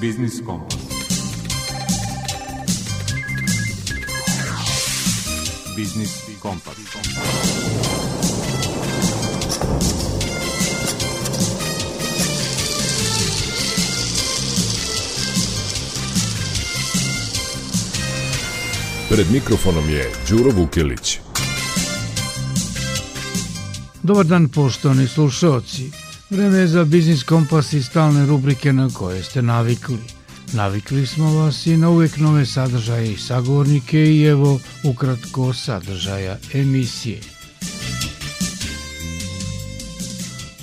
Biznis Kompas. Biznis Kompas. Pred mikrofonom je Đuro Vukilić. Dobar dan poštovani slušalci. Vreme je za Biznis Kompas i stalne rubrike na koje ste navikli. Navikli smo vas i na uvek nove sadržaje i sagovornike i evo ukratko sadržaja emisije.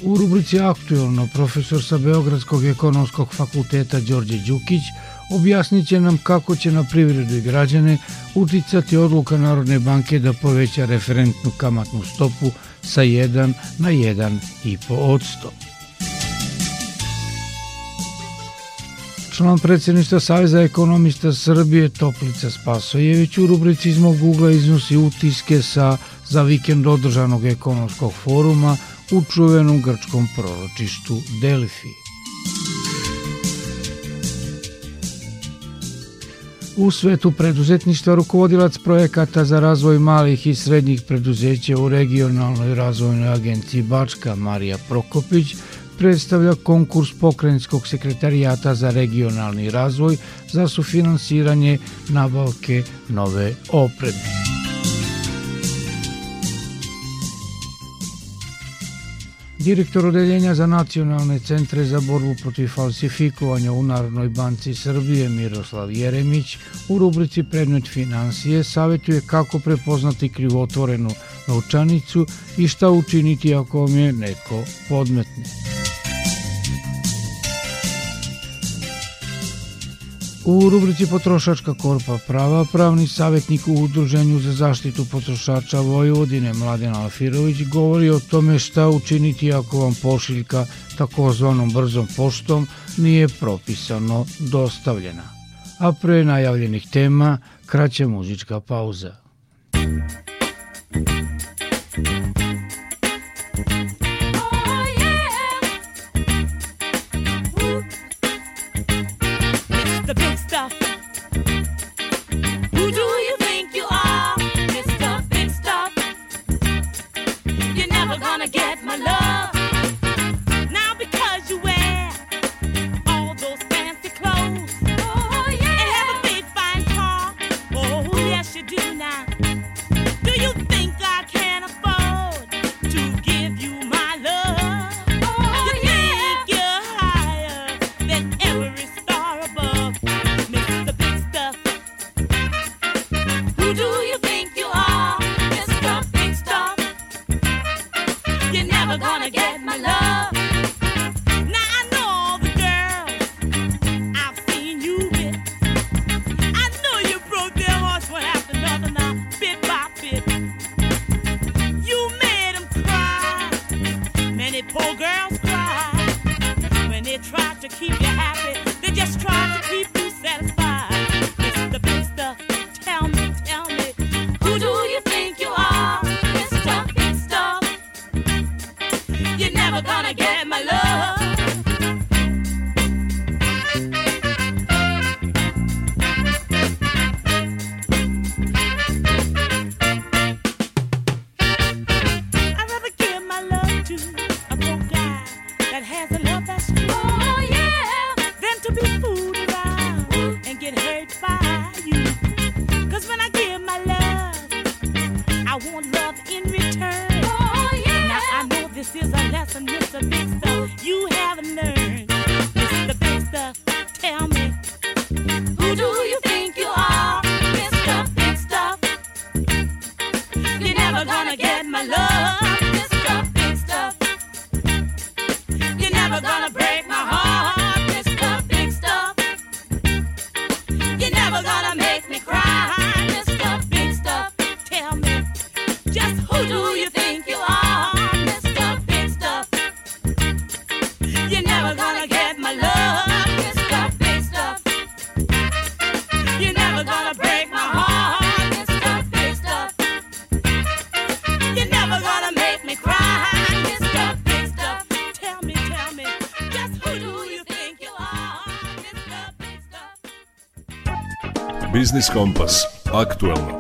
U rubrici Aktuelno profesor sa Beogradskog ekonomskog fakulteta Đorđe Đukić objasnit će nam kako će na privredu i građane uticati odluka Narodne banke da poveća referentnu kamatnu stopu sa 1 na 1,5 odsto. Član predsjedništva Saveza ekonomista Srbije Toplica Spasojević u rubrici iz mog ugla iznosi utiske sa za vikend održanog ekonomskog foruma u čuvenom grčkom proročištu Delfi. U svetu preduzetništva rukovodilac projekata za razvoj malih i srednjih preduzeća u regionalnoj razvojnoj agenciji Bačka Marija Prokopić predstavlja konkurs pokrajinskog sekretarijata za regionalni razvoj za sufinansiranje nabavke nove opreme. Direktor Odeljenja za nacionalne centre za borbu protiv falsifikovanja u Narodnoj banci Srbije Miroslav Jeremić u rubrici Predmet financije savjetuje kako prepoznati krivotvorenu novčanicu i šta učiniti ako vam je neko podmetne. U rubrici Potrošačka korpa prava pravni savjetnik u Udruženju za zaštitu potrošača Vojvodine Mladen Alfirović govori o tome šta učiniti ako vam pošiljka takozvanom brzom poštom nije propisano dostavljena. A pre najavljenih tema kraća muzička pauza. Biznis Kompas. Aktuelno.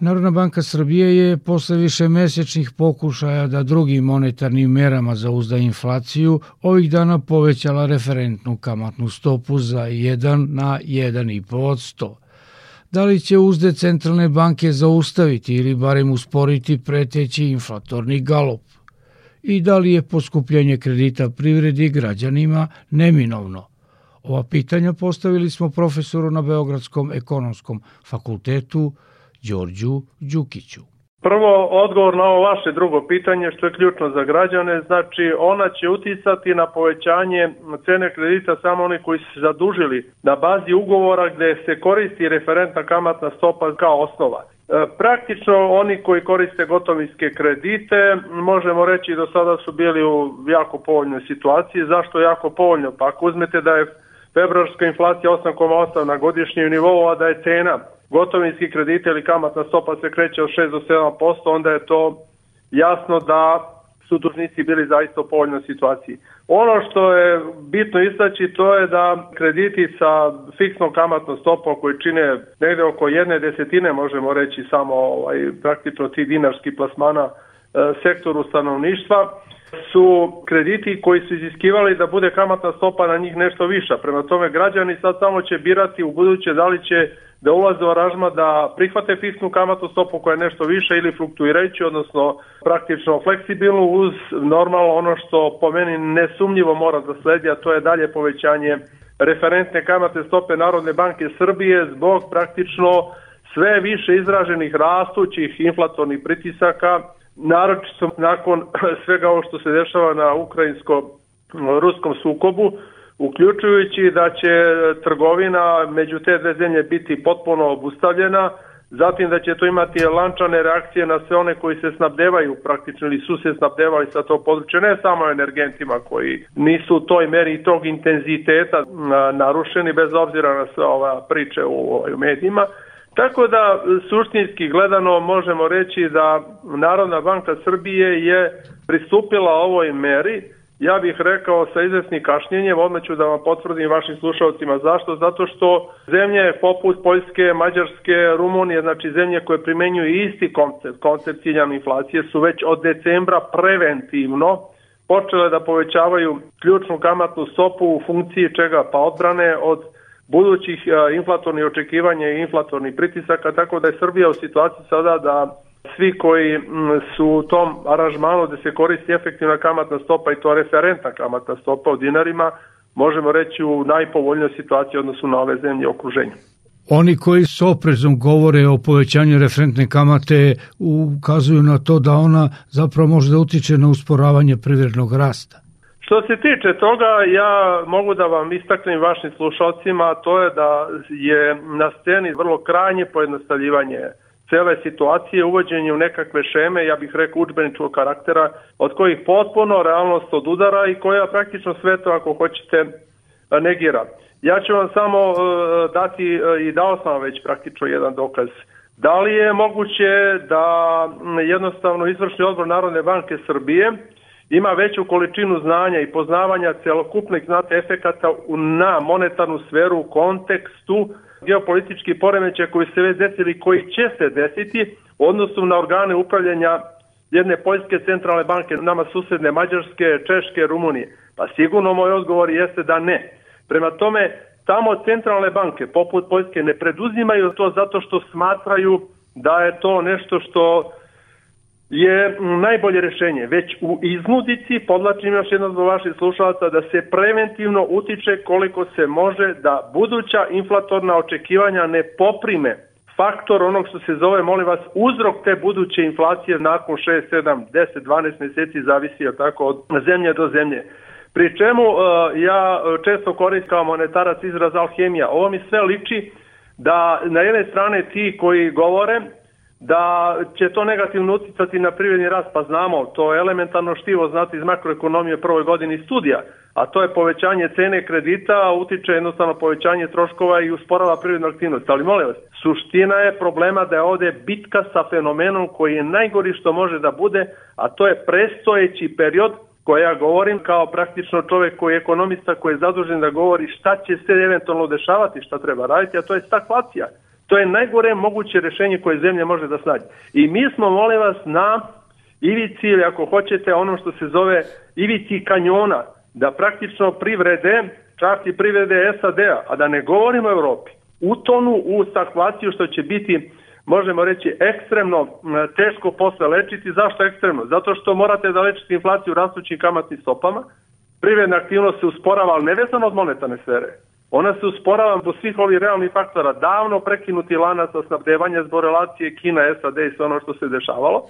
Narodna banka Srbije je posle više mesečnih pokušaja da drugim monetarnim merama zauzda inflaciju ovih dana povećala referentnu kamatnu stopu za 1 na 1,5%. Da li će uzde centralne banke zaustaviti ili barem usporiti preteći inflatorni galop? I da li je poskupljenje kredita privredi građanima neminovno? Ova pitanja postavili smo profesoru na Beogradskom ekonomskom fakultetu Đorđu Đukiću. Prvo, odgovor na ovo vaše drugo pitanje, što je ključno za građane, znači ona će uticati na povećanje cene kredita samo oni koji su se zadužili na bazi ugovora gde se koristi referentna kamatna stopa kao osnova. E, praktično oni koji koriste gotovinske kredite, možemo reći do sada su bili u jako povoljnoj situaciji. Zašto jako povoljno? Pa ako uzmete da je februarska inflacija 8,8 na godišnjem nivou, a da je cena gotovinski kredite ili kamatna stopa se kreće od 6 do 7%, onda je to jasno da su dužnici bili zaista u povoljnoj situaciji. Ono što je bitno istaći to je da krediti sa fiksnom kamatnom stopom koji čine negde oko jedne desetine možemo reći samo ovaj, praktično ti dinarski plasmana e, sektoru stanovništva su krediti koji su iziskivali da bude kamatna stopa na njih nešto viša. Prema tome građani sad samo će birati u buduće da li će da ulaze u aranžma da prihvate fiksnu kamatnu stopu koja je nešto više ili fluktuirajući, odnosno praktično fleksibilnu uz normalno ono što po meni nesumnjivo mora da sledi, a to je dalje povećanje referentne kamatne stope Narodne banke Srbije zbog praktično sve više izraženih rastućih inflatornih pritisaka, naročito nakon svega ovo što se dešava na ukrajinsko-ruskom sukobu, uključujući da će trgovina među te dve zemlje biti potpuno obustavljena, zatim da će to imati lančane reakcije na sve one koji se snabdevaju praktično ili su se snabdevali sa to područje, ne samo energentima koji nisu u toj meri tog intenziteta narušeni bez obzira na sve ova priče u, u medijima. Tako da suštinski gledano možemo reći da Narodna banka Srbije je pristupila ovoj meri. Ja bih rekao sa izvesnim kašnjenjem, odmah ću da vam potvrdim vašim slušalcima zašto, zato što zemlje poput Poljske, Mađarske, Rumunije, znači zemlje koje primenjuju isti koncept, koncept ciljane inflacije su već od decembra preventivno počele da povećavaju ključnu kamatnu stopu u funkciji čega? Pa odbrane od budućih inflatornih očekivanja i inflatornih pritisaka, tako da je Srbija u situaciji sada da svi koji su u tom aranžmanu da se koristi efektivna kamatna stopa i to referentna kamatna stopa u dinarima, možemo reći u najpovoljnoj situaciji odnosu na ove zemlje okruženja. Oni koji s oprezom govore o povećanju referentne kamate ukazuju na to da ona zapravo može da utiče na usporavanje privrednog rasta. Što se tiče toga, ja mogu da vam istaknem vašim slušalcima, to je da je na sceni vrlo krajnje pojednostavljivanje cele situacije, uvođenje u nekakve šeme, ja bih rekao učbeničkog karaktera, od kojih potpuno realnost od udara i koja praktično sve to, ako hoćete, negira. Ja ću vam samo uh, dati uh, i dao sam već praktično jedan dokaz. Da li je moguće da jednostavno izvršni odbor Narodne banke Srbije ima veću količinu znanja i poznavanja celokupnih znate efekata na monetarnu sferu u kontekstu geopolitički poremećaj koji se već desili koji će se desiti u odnosu na organe upravljanja jedne poljske centralne banke, nama susedne Mađarske, Češke, Rumunije? Pa sigurno moj odgovor jeste da ne. Prema tome, tamo centralne banke, poput Poljske, ne preduzimaju to zato što smatraju da je to nešto što je najbolje rešenje. Već u iznudici, podlačim još jedno zbog vaših slušalaca, da se preventivno utiče koliko se može da buduća inflatorna očekivanja ne poprime faktor onog što se zove, molim vas, uzrok te buduće inflacije nakon 6, 7, 10, 12 meseci zavisi od tako od zemlje do zemlje. Pri čemu uh, ja često koristim kao monetarac izraz alhemija. Ovo mi sve liči da na jedne strane ti koji govore da će to negativno uticati na privredni rast, pa znamo, to je elementarno štivo znati iz makroekonomije prvoj godini studija, a to je povećanje cene kredita, utiče jednostavno povećanje troškova i usporava privrednu aktivnost. Ali molim vas, suština je problema da je ovde bitka sa fenomenom koji je najgori što može da bude, a to je prestojeći period koja ja govorim kao praktično čovek koji je ekonomista koji je zadužen da govori šta će se eventualno dešavati, šta treba raditi, a to je stagflacija. To je najgore moguće rešenje koje zemlja može da snađe. I mi smo, molim vas, na ivici ili ako hoćete ono što se zove ivici kanjona, da praktično privrede, čak i privrede SAD-a, a da ne govorimo o Evropi, utonu u stahvaciju što će biti možemo reći ekstremno teško posle lečiti. Zašto ekstremno? Zato što morate da lečite inflaciju rastućim kamatnim stopama, privredna aktivnost se usporava, ali nevezano od monetarne sfere. Ona se usporava do svih ovih realnih faktora, davno prekinuti lanac snabdevanja zbog relacije Kina, SAD i sve ono što se dešavalo,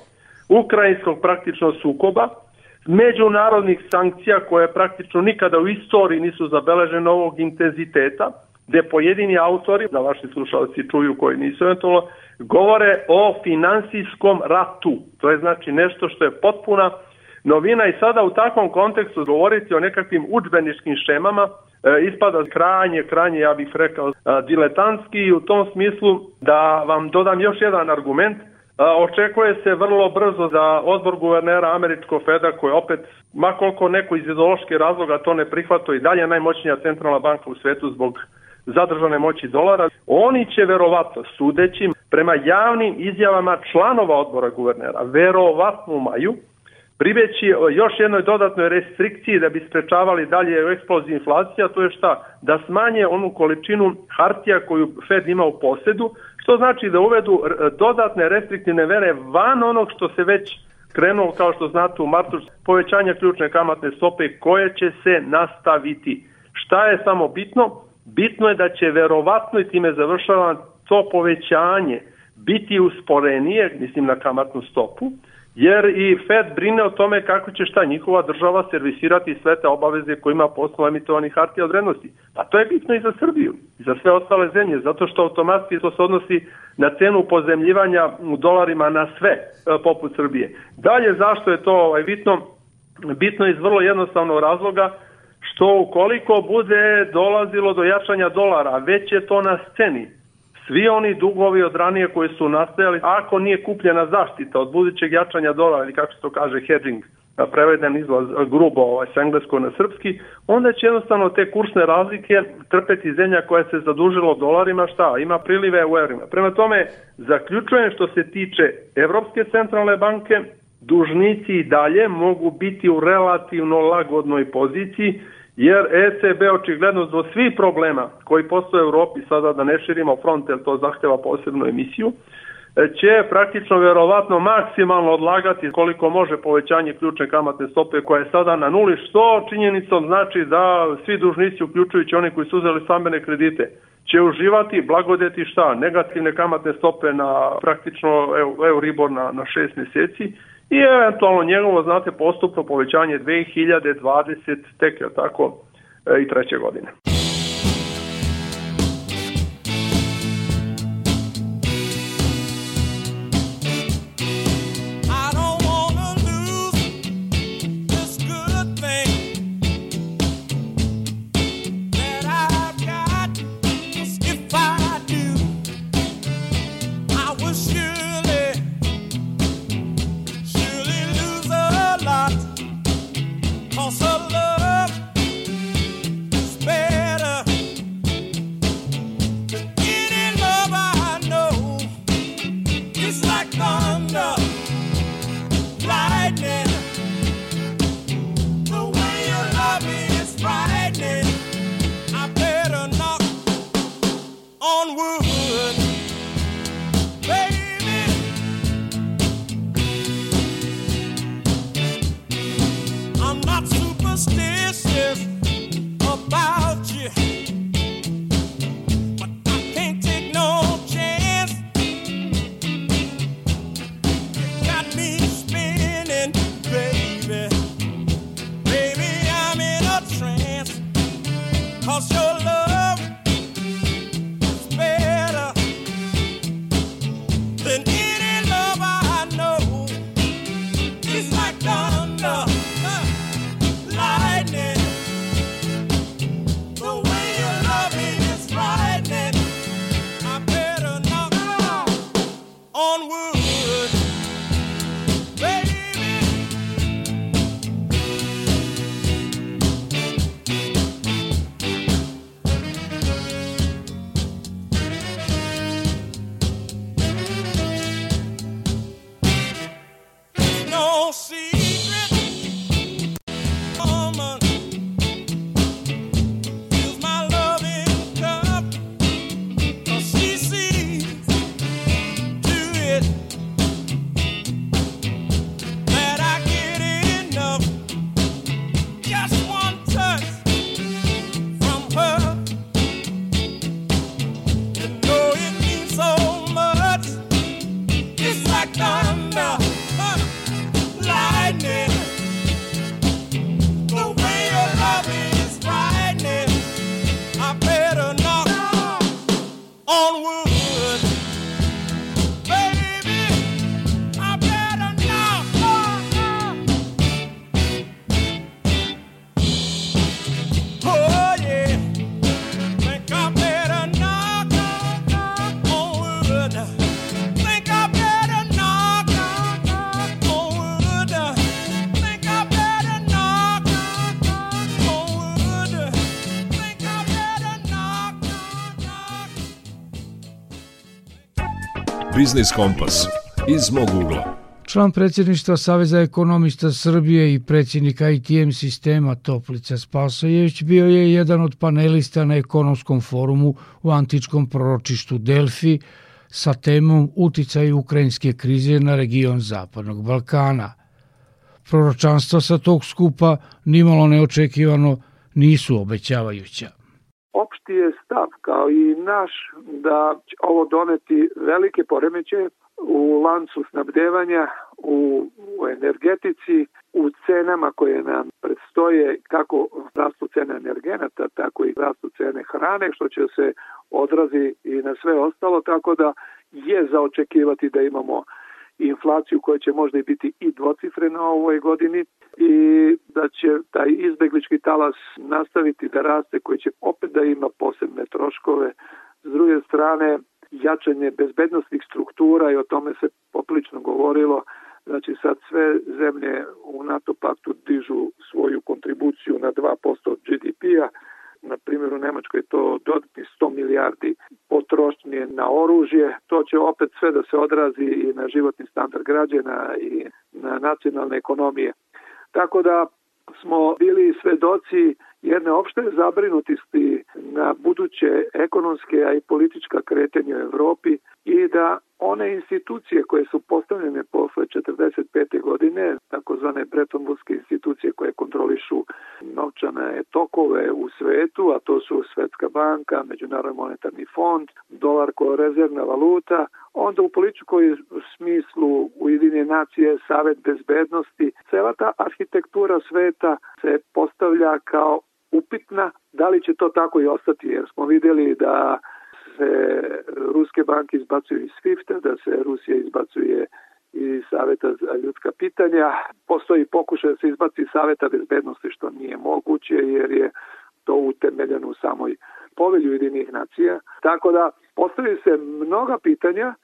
ukrajinskog praktično sukoba, međunarodnih sankcija koje praktično nikada u istoriji nisu zabeležene ovog intenziteta, gde pojedini autori, da vaši slušalci čuju koji nisu eventualno, govore o finansijskom ratu. To je znači nešto što je potpuna novina i sada u takvom kontekstu govoriti o nekakvim učbeničkim šemama ispada krajnje, krajnje, ja bih rekao, diletantski i u tom smislu da vam dodam još jedan argument – Očekuje se vrlo brzo za odbor guvernera američkog Feda koji opet, makoliko neko iz ideološke razloga to ne prihvato i dalje najmoćnija centralna banka u svetu zbog zadržane moći dolara, oni će verovatno sudeći prema javnim izjavama članova odbora guvernera, verovatno u maju, pribeći još jednoj dodatnoj restrikciji da bi sprečavali dalje eksploziju inflacija, to je šta? Da smanje onu količinu hartija koju Fed ima u posedu, što znači da uvedu dodatne restriktivne vere van onog što se već krenuo, kao što znate u martu, povećanja ključne kamatne stope koje će se nastaviti. Šta je samo bitno? Bitno je da će verovatno i time završavam to povećanje biti usporenije, mislim na kamatnu stopu, jer i Fed brine o tome kako će šta njihova država servisirati sve te obaveze koje ima poslo emitovanih hartija od vrednosti. Pa to je bitno i za Srbiju, i za sve ostale zemlje, zato što automatski to se odnosi na cenu pozemljivanja u dolarima na sve, e, poput Srbije. Dalje, zašto je to ovaj, bitno? Bitno iz vrlo jednostavnog razloga, što ukoliko bude dolazilo do jačanja dolara, već je to na sceni, svi oni dugovi od ranije koji su nastajali, ako nije kupljena zaštita od budućeg jačanja dolara ili kako se to kaže hedging, preveden izlaz grubo ovaj, s englesko na srpski, onda će jednostavno te kursne razlike trpeti zemlja koja se zadužila dolarima, šta? Ima prilive u eurima. Prema tome, zaključujem što se tiče Evropske centralne banke, dužnici i dalje mogu biti u relativno lagodnoj poziciji, jer ECB očigledno zbog svih problema koji postoje u Europi, sada da ne širimo front, jer to zahteva posebnu emisiju, će praktično verovatno maksimalno odlagati koliko može povećanje ključne kamatne stope koja je sada na nuli, što činjenicom znači da svi dužnici, uključujući oni koji su uzeli stambene kredite, će uživati blagodeti šta? Negativne kamatne stope na praktično Euribor na, na šest meseci i eventualno njegovo, znate, postupno povećanje 2020 tek, je tako, e, i treće godine. Biznis Kompas iz mog ugla. Član predsjedništva Saveza ekonomista Srbije i predsjednik ITM sistema Toplica Spasojević bio je jedan od panelista na ekonomskom forumu u antičkom proročištu Delfi sa temom uticaj ukrajinske krize na region Zapadnog Balkana. Proročanstva sa tog skupa nimalo neočekivano nisu obećavajuća opšti je stav kao i naš da će ovo doneti velike poremeće u lancu snabdevanja, u, u energetici, u cenama koje nam predstoje kako rastu cene energenata, tako i rastu cene hrane, što će se odrazi i na sve ostalo, tako da je zaočekivati da imamo inflaciju koja će možda i biti i dvocifrena ovoj godini i da će taj izbeglički talas nastaviti da raste koji će opet da ima posebne troškove. S druge strane, jačanje bezbednostnih struktura i o tome se poplično govorilo, Znači sad sve zemlje u NATO paktu dižu svoju kontribuciju na 2% od GDP-a, na primjer u Nemačkoj je to dodatni 100 milijardi potrošnje na oružje, to će opet sve da se odrazi i na životni standard građana i na nacionalne ekonomije. Tako da smo bili svedoci jedne opšte zabrinutosti na buduće ekonomske, a i politička kretanja u Evropi i da one institucije koje su postavljene posle 45. godine, takozvane Bretton Woodske institucije koje kontrolišu novčane tokove u svetu, a to su Svetska banka, Međunarodni monetarni fond, dolar koja rezervna valuta, onda u političkoj smislu Ujedinje nacije, Savet bezbednosti, cela ta arhitektura sveta se postavlja kao upitna, da li će to tako i ostati, jer smo videli da se ruske banke izbacuju iz SWIFT-a, da se Rusija izbacuje iz Saveta za ljudska pitanja. Postoji pokušaj da se izbaci iz Saveta bezbednosti, što nije moguće, jer je to utemeljeno u samoj povelju jedinih nacija. Tako da postoji se mnoga pitanja,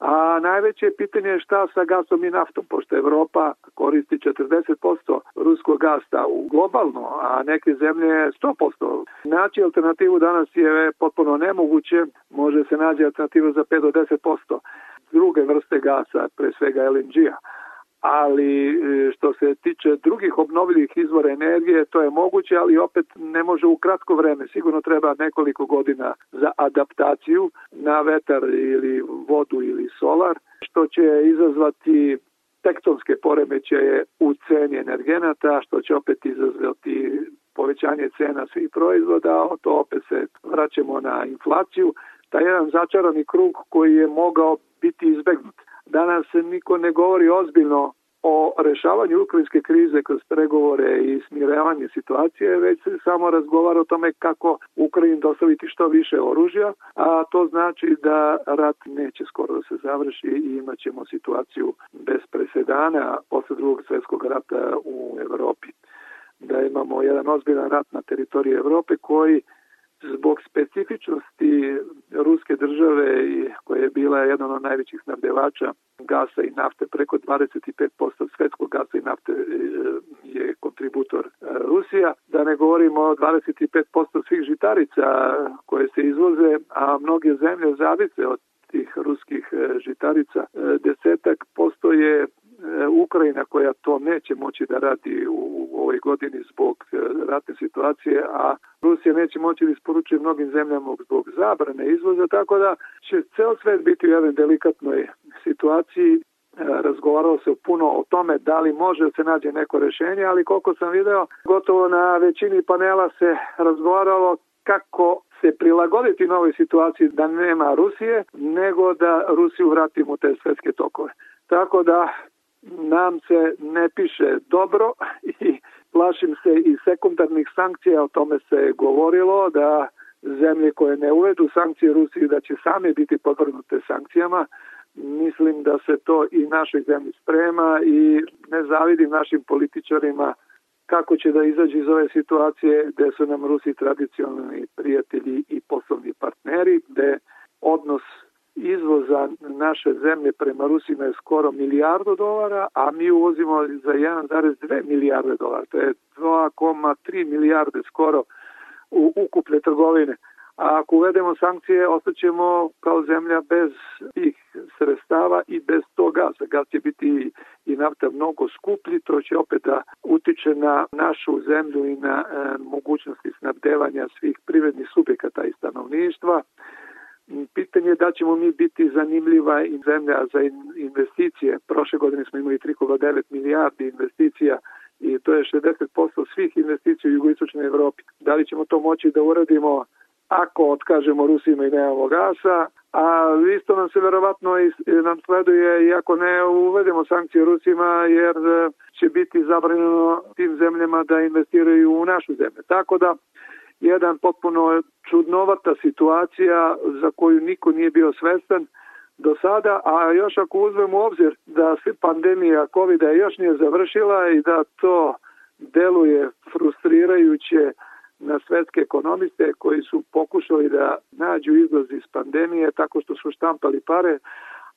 a najveće pitanje je šta sa gasom i naftom, pošto Evropa koristi 40% ruskog gasta u globalno, a neke zemlje 100%. Naći alternativu danas je potpuno nemoguće, može se naći alternativu za 5 do 10% druge vrste gasa, pre svega LNG-a ali e, što se tiče drugih obnovljivih izvora energije, to je moguće, ali opet ne može u kratko vreme. Sigurno treba nekoliko godina za adaptaciju na vetar ili vodu ili solar, što će izazvati tektonske poremećaje u ceni energenata, što će opet izazvati povećanje cena svih proizvoda, a to opet se vraćamo na inflaciju. Taj jedan začarani krug koji je mogao biti izbegnut Danas se niko ne govori ozbiljno o rešavanju ukrajinske krize kroz pregovore i smirevanje situacije, već se samo razgovara o tome kako Ukrajin dostaviti što više oružja, a to znači da rat neće skoro da se završi i imaćemo situaciju bez presedana posle drugog svetskog rata u Evropi. Da imamo jedan ozbiljan rat na teritoriji Evrope koji zbog specifičnosti ruske države koja je bila jedan od najvećih snabdevača gasa i nafte, preko 25% svetskog gasa i nafte e, je kontributor e, Rusija, da ne govorimo o 25% svih žitarica koje se izvoze, a mnoge zemlje zavise od tih ruskih e, žitarica. Desetak posto je Ukrajina koja to neće moći da radi u ovoj godini zbog e, ratne situacije, a Rusija neće moći da isporučuje mnogim zemljama zbog zabrane izvoza, tako da će ceo svet biti u jednoj delikatnoj situaciji e, razgovaralo se puno o tome da li može da se nađe neko rešenje, ali koliko sam video, gotovo na većini panela se razgovaralo kako se prilagoditi novoj situaciji da nema Rusije, nego da Rusiju vratimo te svetske tokove. Tako da nam se ne piše dobro i plašim se i sekundarnih sankcija, o tome se govorilo da zemlje koje ne uvedu sankcije Rusiji da će same biti podvrgnute sankcijama. Mislim da se to i našoj zemlji sprema i ne zavidim našim političarima kako će da izađe iz ove situacije gde su nam Rusi tradicionalni prijatelji i poslovni partneri, gde odnos izvoza naše zemlje prema Rusima je skoro milijardu dolara, a mi uvozimo za 1,2 milijarde dolara. To je 2,3 milijarde skoro u ukupne trgovine. A ako uvedemo sankcije, ostaćemo kao zemlja bez tih sredstava i bez tog gaza. Gaz će biti i nafta mnogo skuplji, to će opet da utiče na našu zemlju i na e, mogućnosti snabdevanja svih privrednih subjekata i stanovništva. Pitanje je da ćemo mi biti zanimljiva i zemlja za investicije. Prošle godine smo imali 3,9 milijardi investicija i to je 60% svih investicija u jugoistočnoj Evropi. Da li ćemo to moći da uradimo ako otkažemo Rusima i nemamo gasa, a isto nam se verovatno nam sleduje i ako ne uvedemo sankcije Rusima jer e, će biti zabranjeno tim zemljama da investiraju u našu zemlju. Tako da jedan potpuno čudnovata situacija za koju niko nije bio svestan do sada, a još ako uzmemo u obzir da se pandemija covid još nije završila i da to deluje frustrirajuće na svetske ekonomiste koji su pokušali da nađu izlaz iz pandemije tako što su štampali pare,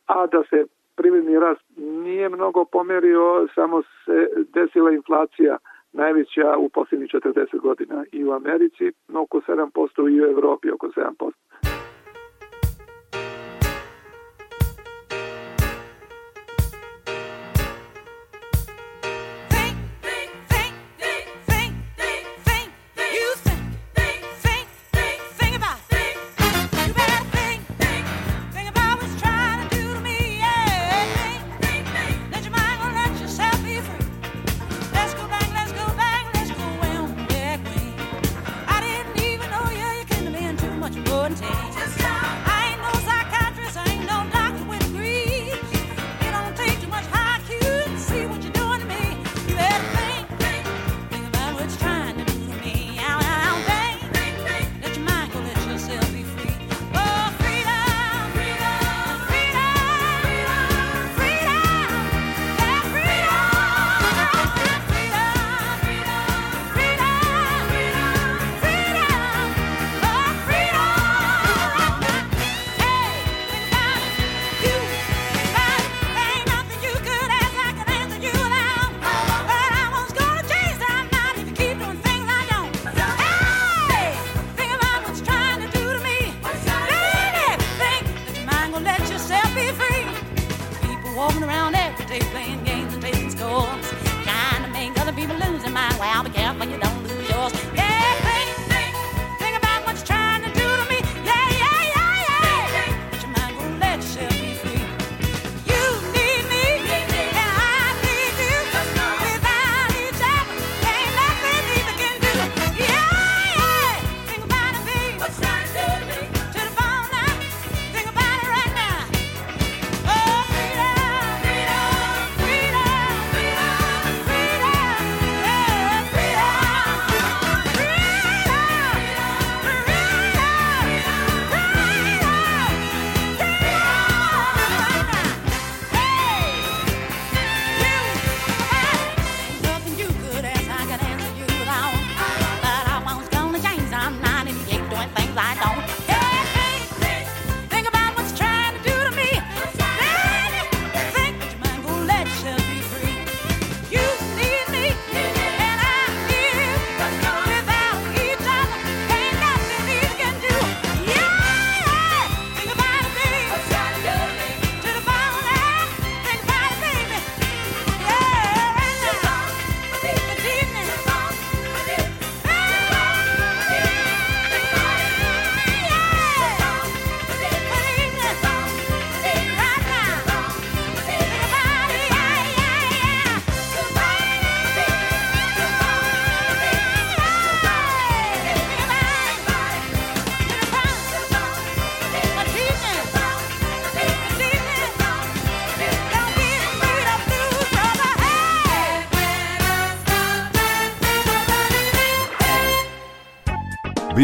a da se privredni rast nije mnogo pomerio, samo se desila inflacija najveća u posljednjih 40 godina i u Americi, oko 7% i u Evropi oko 7%.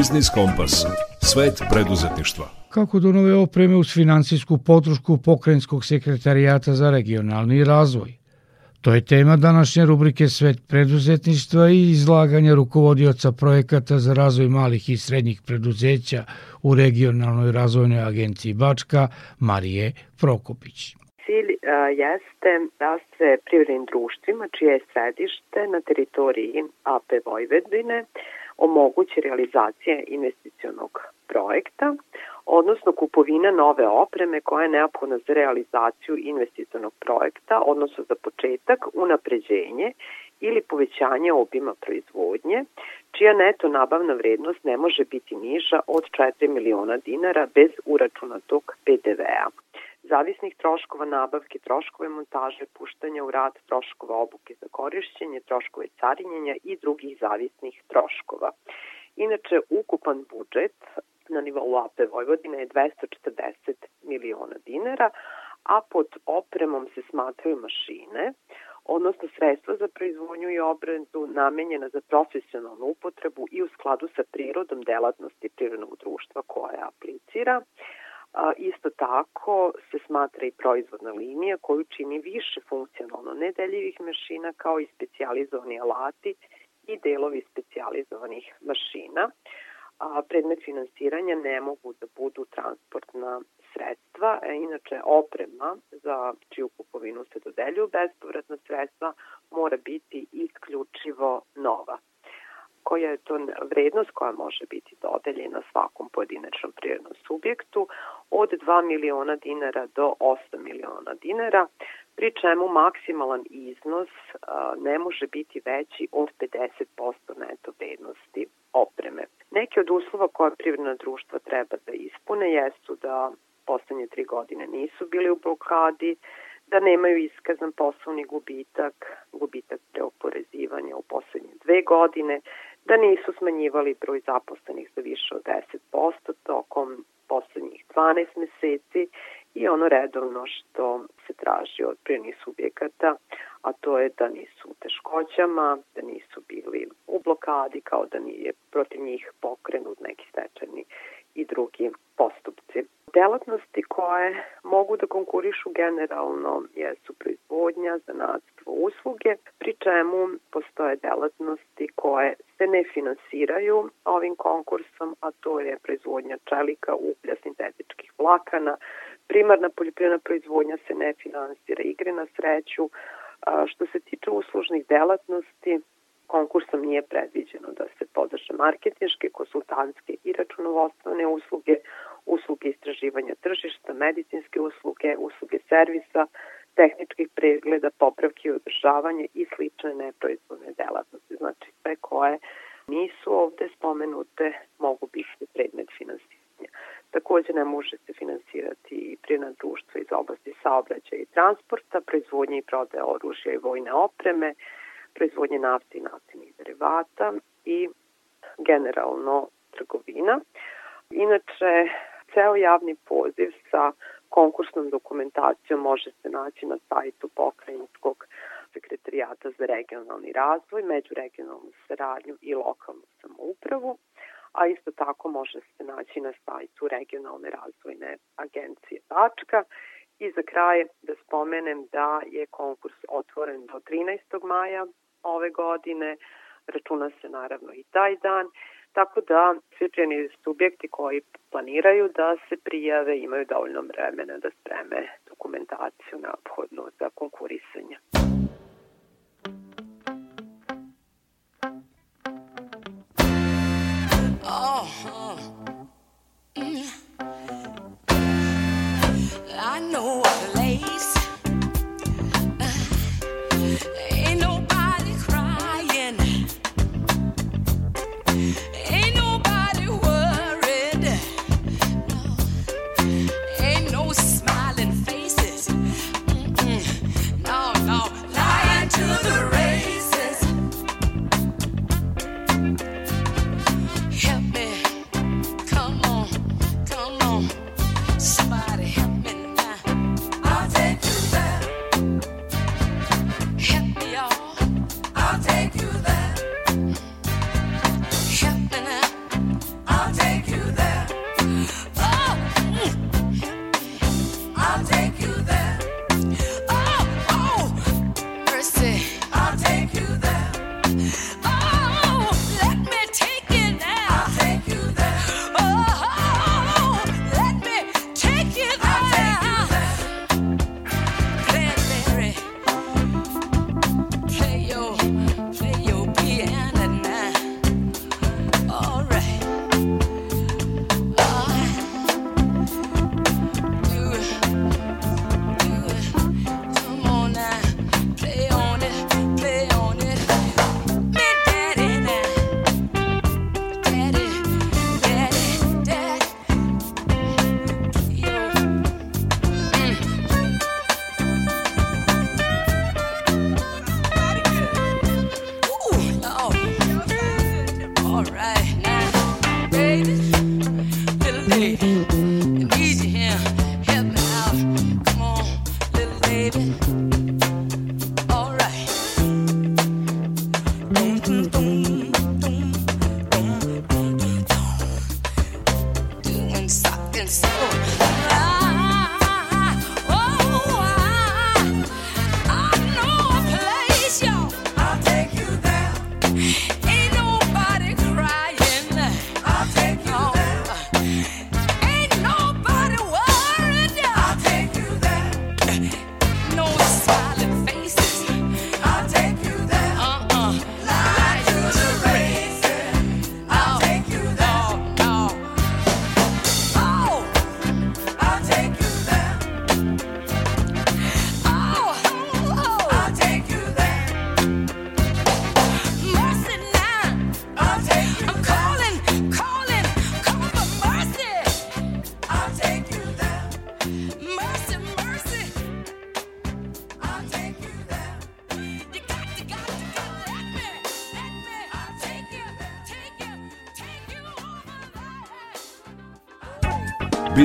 Biznis Kompas. Svet preduzetništva. Kako do nove opreme uz financijsku potrušku Pokrenjskog sekretarijata za regionalni razvoj? To je tema današnje rubrike Svet preduzetništva i izlaganja rukovodioca projekata za razvoj malih i srednjih preduzeća u regionalnoj razvojnoj agenciji Bačka, Marije Prokopić. Cilj a, jeste da se privrednim društvima, čije je središte na teritoriji AP Vojvedine, omogući realizacija investicionog projekta, odnosno kupovina nove opreme koja je neophodna za realizaciju investicionog projekta, odnosno za početak, unapređenje ili povećanje obima proizvodnje, čija neto nabavna vrednost ne može biti niža od 4 miliona dinara bez uračunatog PDV-a zavisnih troškova nabavke, troškove montaže, puštanja u rad, troškova obuke za korišćenje, troškove carinjenja i drugih zavisnih troškova. Inače, ukupan budžet na nivou AP Vojvodine je 240 miliona dinara, a pod opremom se smatraju mašine, odnosno sredstva za proizvodnju i obradu namenjena za profesionalnu upotrebu i u skladu sa prirodom delatnosti prirodnog društva koja aplicira. A, isto tako se smatra i proizvodna linija koju čini više funkcionalno nedeljivih mašina kao i specijalizovani alati i delovi specijalizovanih mašina. A, predmet finansiranja ne mogu da budu transportna sredstva, a inače oprema za čiju kupovinu se dodeljuju bespovratna sredstva mora biti isključivo nova koja je to vrednost koja može biti dodeljena svakom pojedinačnom prirodnom subjektu od 2 miliona dinara do 8 miliona dinara, pri čemu maksimalan iznos ne može biti veći od 50% neto vrednosti opreme. Neki od uslova koje privredna društva treba da ispune jesu da poslednje tri godine nisu bili u blokadi, da nemaju iskazan poslovni gubitak, gubitak preoporezivanja u poslednje dve godine, da nisu smanjivali broj zaposlenih za više od 10% tokom poslednjih 12 meseci i ono redovno što se traži od privrednih subjekata, a to je da nisu u teškoćama, da nisu bili u blokadi, kao da nije protiv njih pokrenut neki stečajni i drugi postupci. Delatnosti koje mogu da konkurišu generalno jesu proizvodnja, zanatstvo, usluge, pri čemu postoje delatnosti koje se ne finansiraju ovim konkursom, a to je proizvodnja čelika, uglja, sintetičkih vlakana, primarna poljoprivredna proizvodnja se ne finansira, igre na sreću, što se tiče uslužnih delatnosti, konkursom nije predviđeno da se podrže marketinške, konsultantske i računovodstvene usluge, usluge istraživanja tržišta, medicinske usluge, usluge servisa, tehničkih pregleda, popravke i održavanje i slične neproizvodne delatnosti. Znači sve koje nisu ovde spomenute mogu biti predmet finansiranja. Takođe ne može se finansirati i prijena društva iz oblasti saobraćaja i transporta, proizvodnje i prodaje oružja i vojne opreme, proizvodnje nafte i naftinih derivata i generalno trgovina. Inače, ceo javni poziv sa konkursnom dokumentacijom može se naći na sajtu pokrajinskog sekretarijata za regionalni razvoj, međuregionalnu saradnju i lokalnu samoupravu, a isto tako može se naći na sajtu regionalne razvojne agencije Bačka I za kraj da spomenem da je konkurs otvoren do 13. maja ove godine, računa se naravno i taj dan, tako da svi prijeni subjekti koji planiraju da se prijave imaju dovoljno vremena da spreme dokumentaciju neophodnu za konkurisanje.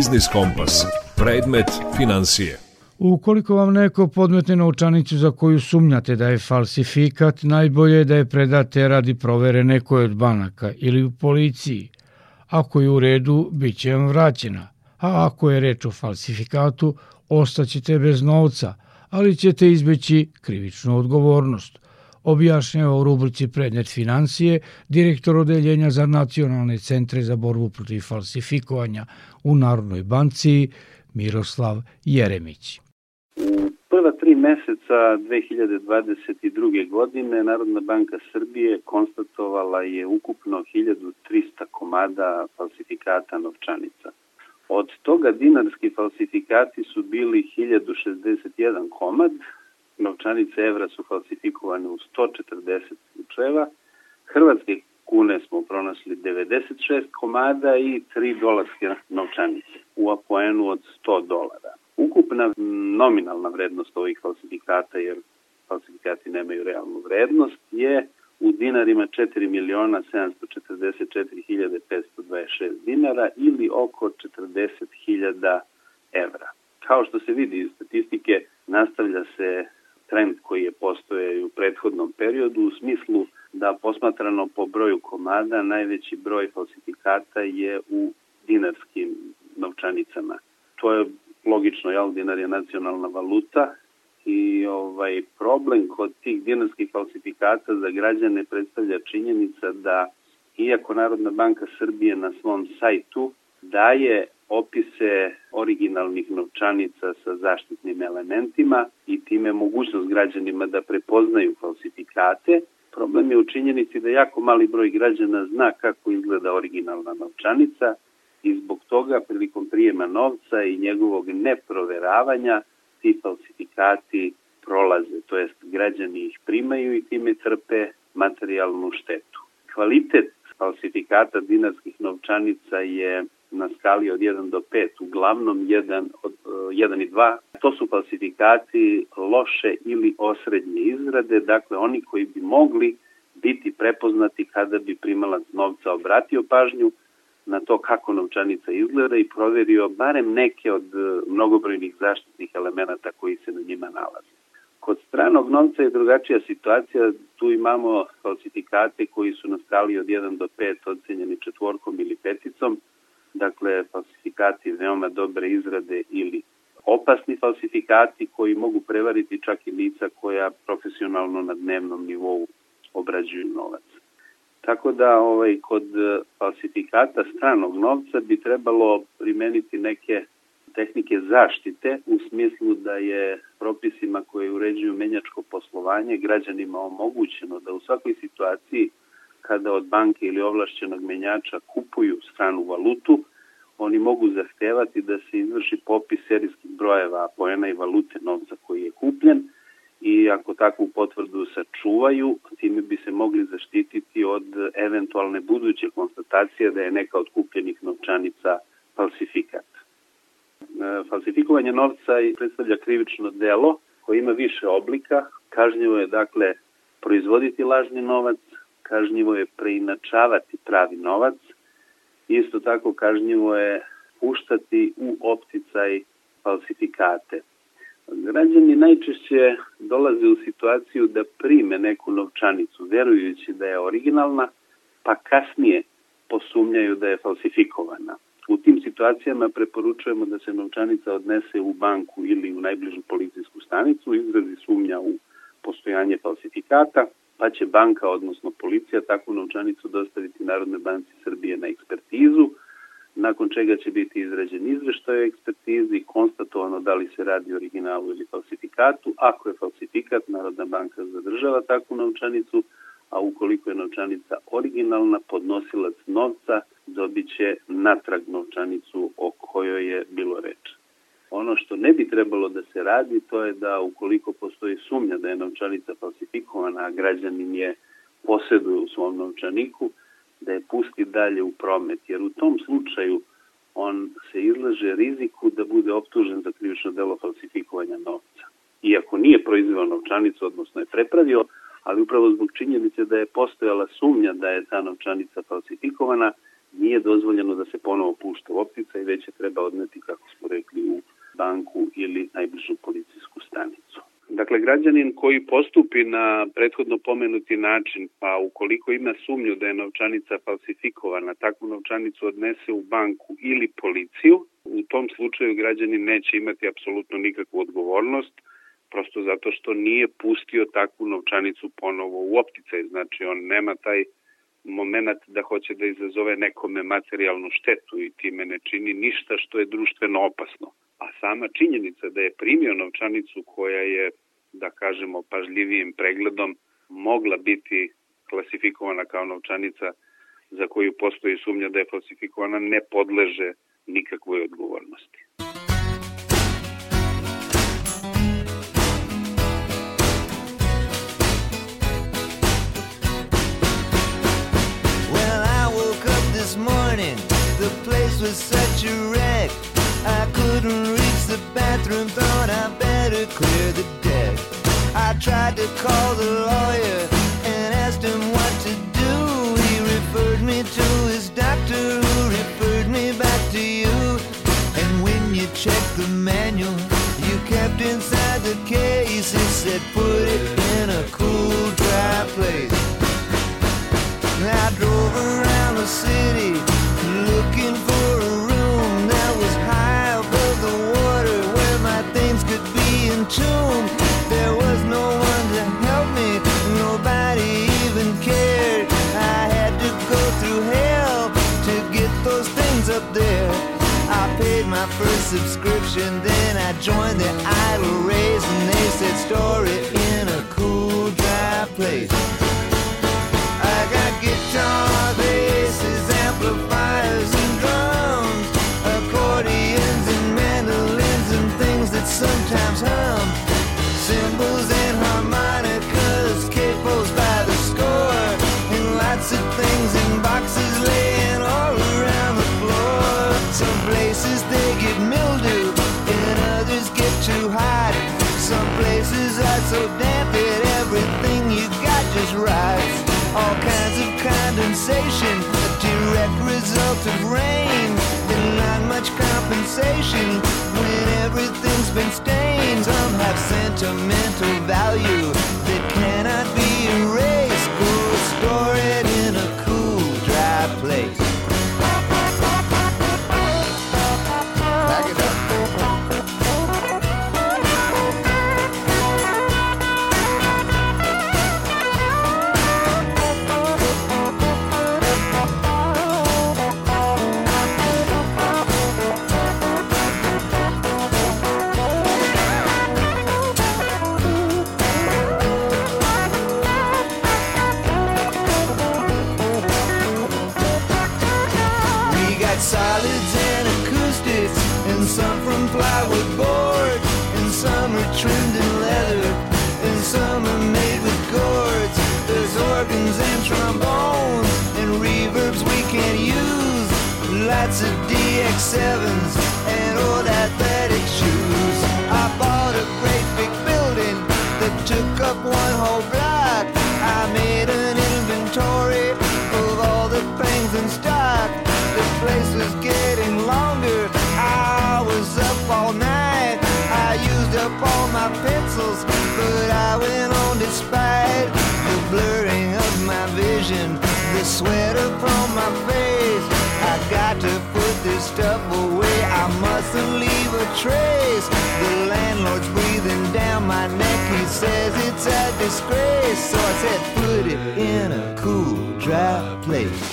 Biznis Kompas. Predmet financije. Ukoliko vam neko podmetne novčanicu za koju sumnjate da je falsifikat, najbolje je da je predate radi provere nekoj od banaka ili u policiji. Ako je u redu, bit će vam vraćena. A ako je reč o falsifikatu, ostaćete bez novca, ali ćete izbeći krivičnu odgovornost objašnjava u rubrici Predmet financije direktor Odeljenja za nacionalne centre za borbu protiv falsifikovanja u Narodnoj banci Miroslav Jeremić. U prva tri meseca 2022. godine Narodna banka Srbije konstatovala je ukupno 1300 komada falsifikata novčanica. Od toga dinarski falsifikati su bili 1061 komad, novčanice evra su falsifikovane u 140 slučajeva, hrvatske kune smo pronašli 96 komada i 3 dolarske novčanice u apoenu od 100 dolara. Ukupna nominalna vrednost ovih falsifikata, jer falsifikati nemaju realnu vrednost, je u dinarima 4 miliona 744 526 dinara ili oko 40 hiljada evra. Kao što se vidi iz statistike, nastavlja se trend koji je postoje u prethodnom periodu u smislu da posmatrano po broju komada najveći broj falsifikata je u dinarskim novčanicama. To je logično, jel, dinar je nacionalna valuta i ovaj problem kod tih dinarskih falsifikata za građane predstavlja činjenica da iako Narodna banka Srbije na svom sajtu daje opise originalnih novčanica sa zaštitnim elementima i time mogućnost građanima da prepoznaju falsifikate. Problem je u činjenici da jako mali broj građana zna kako izgleda originalna novčanica i zbog toga prilikom prijema novca i njegovog neproveravanja ti falsifikati prolaze, to jest građani ih primaju i time trpe materijalnu štetu. Kvalitet falsifikata dinarskih novčanica je na skali od 1 do 5, uglavnom 1, od, 1 i 2. To su falsifikati loše ili osrednje izrade, dakle oni koji bi mogli biti prepoznati kada bi primalac novca obratio pažnju na to kako novčanica izgleda i proverio barem neke od e, mnogobrojnih zaštitnih elemenata koji se na njima nalaze. Kod stranog novca je drugačija situacija, tu imamo falsifikate koji su na skali od 1 do 5 ocenjeni četvorkom ili peticom, dakle falsifikati veoma dobre izrade ili opasni falsifikati koji mogu prevariti čak i lica koja profesionalno na dnevnom nivou obrađuju novac. Tako da ovaj kod falsifikata stranog novca bi trebalo primeniti neke tehnike zaštite u smislu da je propisima koje uređuju menjačko poslovanje građanima omogućeno da u svakoj situaciji kada od banke ili ovlašćenog menjača kupuju stranu valutu, oni mogu zahtevati da se izvrši popis serijskih brojeva poena i valute novca koji je kupljen i ako takvu potvrdu sačuvaju, time bi se mogli zaštititi od eventualne buduće konstatacije da je neka od kupljenih novčanica falsifikat. E, falsifikovanje novca predstavlja krivično delo koje ima više oblika. Kažnjivo je dakle proizvoditi lažni novac, kažnjivo je preinačavati pravi novac, isto tako kažnjivo je puštati u opticaj falsifikate. Građani najčešće dolaze u situaciju da prime neku novčanicu, verujući da je originalna, pa kasnije posumnjaju da je falsifikovana. U tim situacijama preporučujemo da se novčanica odnese u banku ili u najbližu policijsku stanicu, izrazi sumnja u postojanje falsifikata, pa će banka, odnosno policija, takvu novčanicu dostaviti Narodne banci Srbije na ekspertizu, nakon čega će biti izrađen izveštaj o ekspertizi, konstatovano da li se radi o originalu ili falsifikatu. Ako je falsifikat, Narodna banka zadržava takvu novčanicu, a ukoliko je novčanica originalna, podnosilac novca dobit će natrag novčanicu o kojoj je bilo reč. Ono što ne bi trebalo da se radi, to je da ukoliko postoji sumnja da je novčanica falsifikovana, a građanin je posjeduje u svom novčaniku, da je pusti dalje u promet, jer u tom slučaju on se izlaže riziku da bude optužen za krivično delo falsifikovanja novca. Iako nije proizveo novčanicu, odnosno je prepravio, ali upravo zbog činjenice da je postojala sumnja da je ta novčanica falsifikovana, nije dozvoljeno da se ponovo pušta u optica i već je treba odneti, kako smo rekli, u banku ili najbližu policijsku stanicu. Dakle, građanin koji postupi na prethodno pomenuti način, pa ukoliko ima sumnju da je novčanica falsifikovana, takvu novčanicu odnese u banku ili policiju, u tom slučaju građanin neće imati apsolutno nikakvu odgovornost, prosto zato što nije pustio takvu novčanicu ponovo u opticaj, znači on nema taj moment da hoće da izazove nekome materijalnu štetu i time ne čini ništa što je društveno opasno. A sama činjenica da je primio novčanicu koja je, da kažemo, pažljivijim pregledom mogla biti klasifikovana kao novčanica za koju postoji sumnja da je falsifikovana ne podleže nikakvoj odgovornosti. The place was such a wreck. I couldn't reach the bathroom, thought I better clear the deck. I tried to call the lawyer and asked him what to do. He referred me to his doctor, who referred me back to you. And when you checked the manual, you kept inside the case. It said, put it in a cool, dry place. I drove around the city entombed. There was no one to help me, nobody even cared. I had to go through hell to get those things up there. I paid my first subscription, then I joined the Idle Race, and they said, Store it in a cool, dry place. Result of rain, and not much compensation when everything's been stained. Some have sentimental value up one whole block. I made an inventory of all the things in stock. The place was getting longer. I was up all night. I used up all my pencils, but I went on despite the blurring of my vision, the sweat upon my face. I got to put this stuff away. I mustn't leave a trace. The disgrace. So I said, put it in a cool, dry place.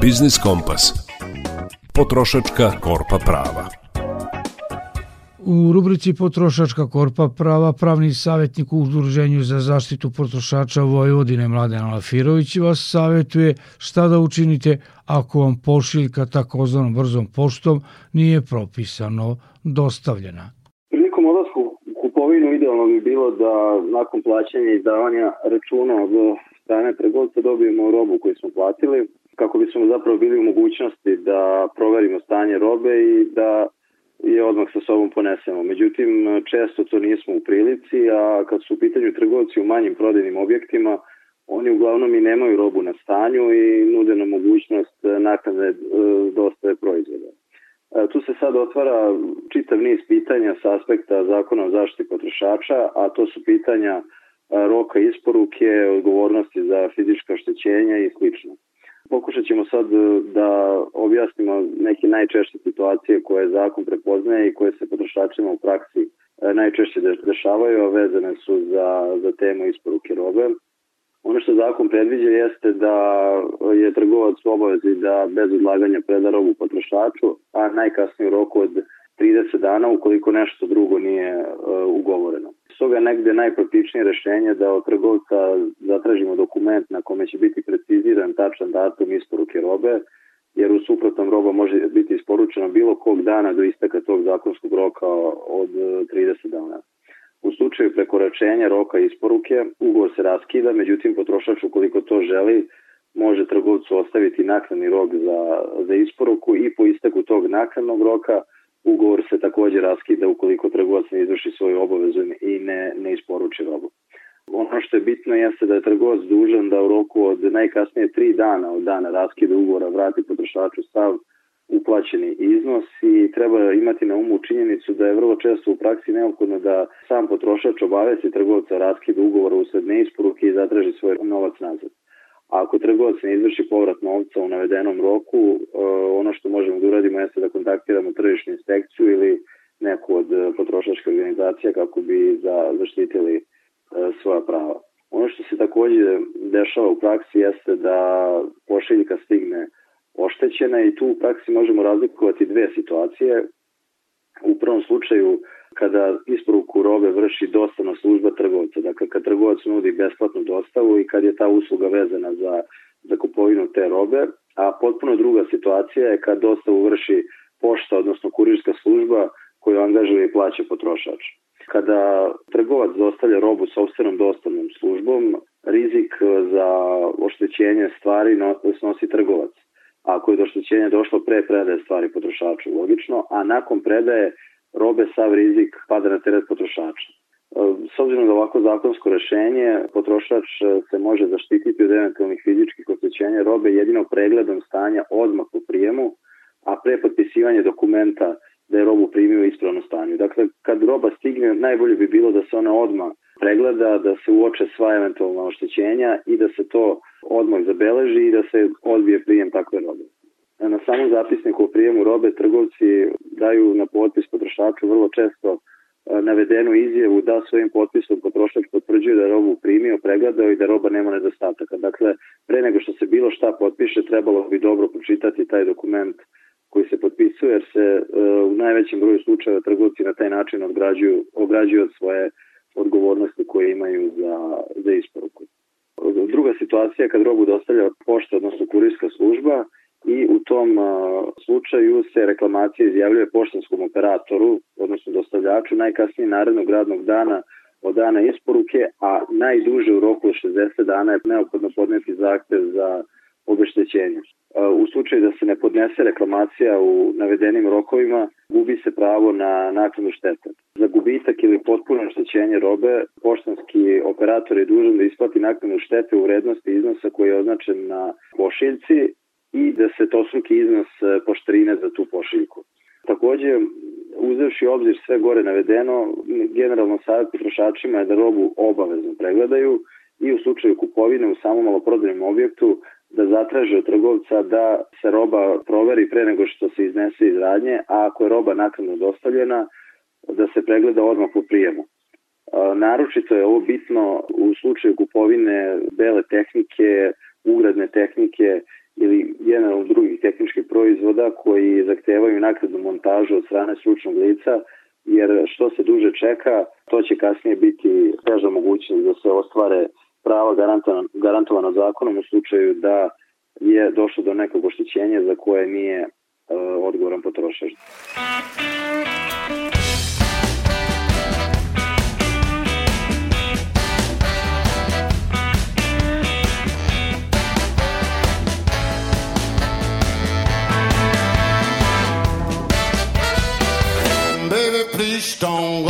Biznis Kompas. Potrošačka korpa prava. U rubrici Potrošačka korpa prava pravni savjetnik u Udruženju za zaštitu potrošača Vojvodine Mladen Alafirović vas savjetuje šta da učinite ako vam pošiljka takozvanom brzom poštom nije propisano dostavljena. Prilikom odlasku u kupovinu idealno bi bilo da nakon plaćanja i izdavanja računa od strane trgovca dobijemo robu koju smo platili kako bismo zapravo bili u mogućnosti da proverimo stanje robe i da je odmah sa sobom ponesemo. Međutim, često to nismo u prilici, a kad su u pitanju trgovci u manjim prodajnim objektima, oni uglavnom i nemaju robu na stanju i nude nam mogućnost naknade e, dostave proizvoda. E, tu se sad otvara čitav niz pitanja sa aspekta zakona o zaštiti potrošača, a to su pitanja e, roka isporuke, odgovornosti za fizička oštećenja i slično. Pokušat ćemo sad e, da objasnimo neke najčešće situacije koje zakon prepoznaje i koje se potrošačima u praksi e, najčešće dešavaju, a vezane su za, za temu isporuke robe. Ono što zakon predviđa jeste da je trgovac u obavezi da bez odlaganja preda robu potrošaču, a najkasnije u roku od 30 dana ukoliko nešto drugo nije uh, ugovoreno. Stoga negde najpraktičnije rešenje da od trgovca zatražimo dokument na kome će biti preciziran tačan datum isporuke robe, jer u suprotnom roba može biti isporučena bilo kog dana do isteka tog zakonskog roka od 30 dana. U slučaju prekoračenja roka isporuke ugovor se raskida, međutim potrošač ukoliko to želi može trgovcu ostaviti naknadni rok za, za isporuku i po isteku tog naknadnog roka ugovor se takođe raskida ukoliko trgovac ne izvrši svoju obavezu i ne, ne isporuči robu. Ono što je bitno jeste da je trgovac dužan da u roku od najkasnije tri dana od dana raskida ugovora vrati potrošaču stav uplaćeni iznos i treba imati na umu činjenicu da je vrlo često u praksi neophodno da sam potrošač obavesti trgovca raskida ugovora usled neisporuke i zatraži svoj novac nazad. Ako trgovac ne izvrši povrat novca u navedenom roku, e, ono što možemo da uradimo jeste da kontaktiramo tržišnu inspekciju ili neku od e, potrošačkih organizacija kako bi za, zaštitili e, svoja prava. Ono što se takođe dešava u praksi jeste da pošiljka stigne oštećena i tu u praksi možemo razlikovati dve situacije. U prvom slučaju kada isporuku robe vrši dostavna služba trgovca, dakle kad trgovac nudi besplatnu dostavu i kad je ta usluga vezana za, za kupovinu te robe, a potpuno druga situacija je kad dostavu vrši pošta, odnosno kurirska služba koju angažuje i plaća potrošač. Kada trgovac dostavlja robu sobstvenom dostavnom službom, rizik za oštećenje stvari snosi trgovac. Ako je do oštećenja došlo pre predaje stvari potrošaču, logično, a nakon predaje robe sav rizik pada na teret potrošača. E, s obzirom da ovako zakonsko rešenje, potrošač e, se može zaštititi od eventualnih fizičkih oštećenja robe jedino pregledom stanja odmah po prijemu, a pre potpisivanje dokumenta da je robu primio u ispravnom stanju. Dakle, kad roba stigne, najbolje bi bilo da se ona odmah pregleda, da se uoče sva eventualna oštećenja i da se to odmah zabeleži i da se odbije prijem takve robe. Na samom zapisniku o prijemu robe trgovci daju na potpis potrošaču vrlo često e, navedenu izjavu da svojim potpisom potrošač potvrđuje da je robu primio, pregledao i da roba nema nedostataka. Dakle, pre nego što se bilo šta potpiše, trebalo bi dobro pročitati taj dokument koji se potpisuje, jer se e, u najvećem broju slučajeva trgovci na taj način ograđuju, ograđuju od svoje odgovornosti koje imaju za, za isporuku. Druga situacija je kad robu dostavlja pošta, odnosno kurirska služba i u tom slučaju se reklamacija izjavljuje poštanskom operatoru, odnosno dostavljaču, najkasnije narednog radnog dana od dana isporuke, a najduže u roku od 60 dana je neophodno podneti zahtev za obeštećenje. U slučaju da se ne podnese reklamacija u navedenim rokovima, gubi se pravo na naknadu štete. Za gubitak ili potpuno oštećenje robe, poštanski operator je dužan da isplati naknadu štete u vrednosti iznosa koji je označen na pošiljci i da se tostruki iznos poštarine za tu pošiljku. Takođe, uzevši obzir sve gore navedeno, generalno savjet potrošačima je da robu obavezno pregledaju i u slučaju kupovine u samom maloprodajnom objektu da zatraže od trgovca da se roba proveri pre nego što se iznese iz radnje, a ako je roba nakredno dostavljena, da se pregleda odmah po prijemu. Naročito je ovo bitno u slučaju kupovine bele tehnike, ugradne tehnike ili generalno drugih tehničkih proizvoda koji zahtevaju nakrednu montažu od strane stručnog lica, jer što se duže čeka, to će kasnije biti teža mogućnost da se ostvare prava garantovana, garantovana zakonom u slučaju da je došlo do nekog oštećenja za koje nije uh, odgovoran potrošač. stone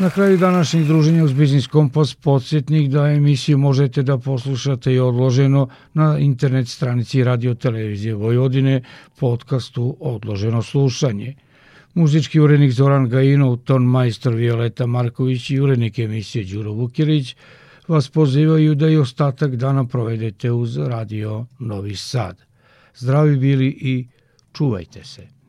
Na kraju današnjeg druženja uz Biznis Kompas podsjetnik da emisiju možete da poslušate i odloženo na internet stranici Radio Televizije Vojvodine podcastu Odloženo slušanje. Muzički urednik Zoran Gajinov, ton majstor Violeta Marković i urednik emisije Đuro Vukilić vas pozivaju da i ostatak dana provedete uz Radio Novi Sad. Zdravi bili i čuvajte se.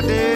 Yesterday.